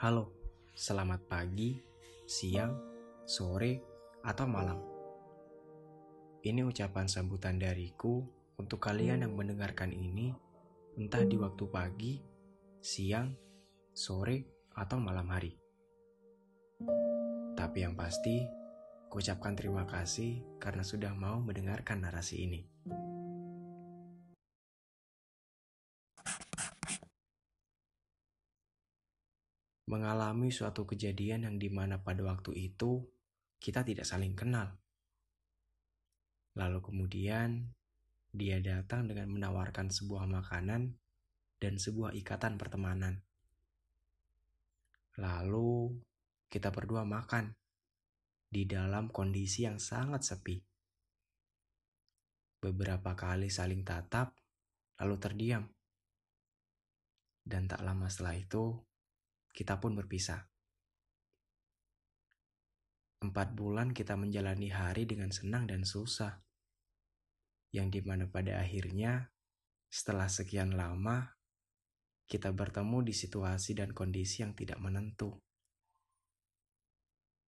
Halo, selamat pagi, siang, sore, atau malam. Ini ucapan sambutan dariku untuk kalian yang mendengarkan ini, entah di waktu pagi, siang, sore, atau malam hari. Tapi yang pasti, kucapkan terima kasih karena sudah mau mendengarkan narasi ini. Mengalami suatu kejadian yang di mana pada waktu itu kita tidak saling kenal. Lalu kemudian dia datang dengan menawarkan sebuah makanan dan sebuah ikatan pertemanan. Lalu kita berdua makan di dalam kondisi yang sangat sepi. Beberapa kali saling tatap, lalu terdiam. Dan tak lama setelah itu, kita pun berpisah. Empat bulan kita menjalani hari dengan senang dan susah. Yang di mana pada akhirnya, setelah sekian lama, kita bertemu di situasi dan kondisi yang tidak menentu.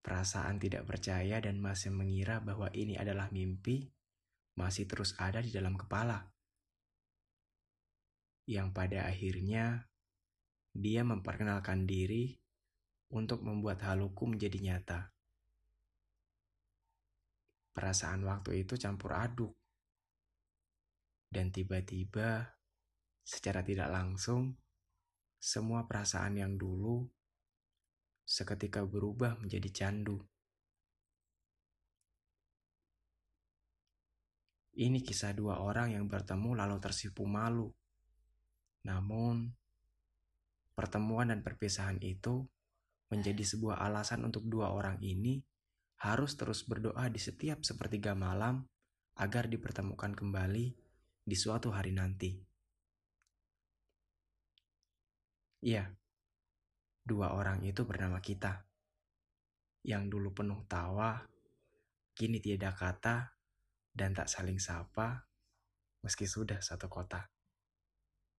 Perasaan tidak percaya dan masih mengira bahwa ini adalah mimpi masih terus ada di dalam kepala. Yang pada akhirnya dia memperkenalkan diri untuk membuat haluku menjadi nyata. Perasaan waktu itu campur aduk. Dan tiba-tiba, secara tidak langsung, semua perasaan yang dulu seketika berubah menjadi candu. Ini kisah dua orang yang bertemu lalu tersipu malu. Namun, Pertemuan dan perpisahan itu menjadi sebuah alasan untuk dua orang ini harus terus berdoa di setiap sepertiga malam agar dipertemukan kembali di suatu hari nanti. Iya, dua orang itu bernama kita. Yang dulu penuh tawa, kini tiada kata dan tak saling sapa meski sudah satu kota.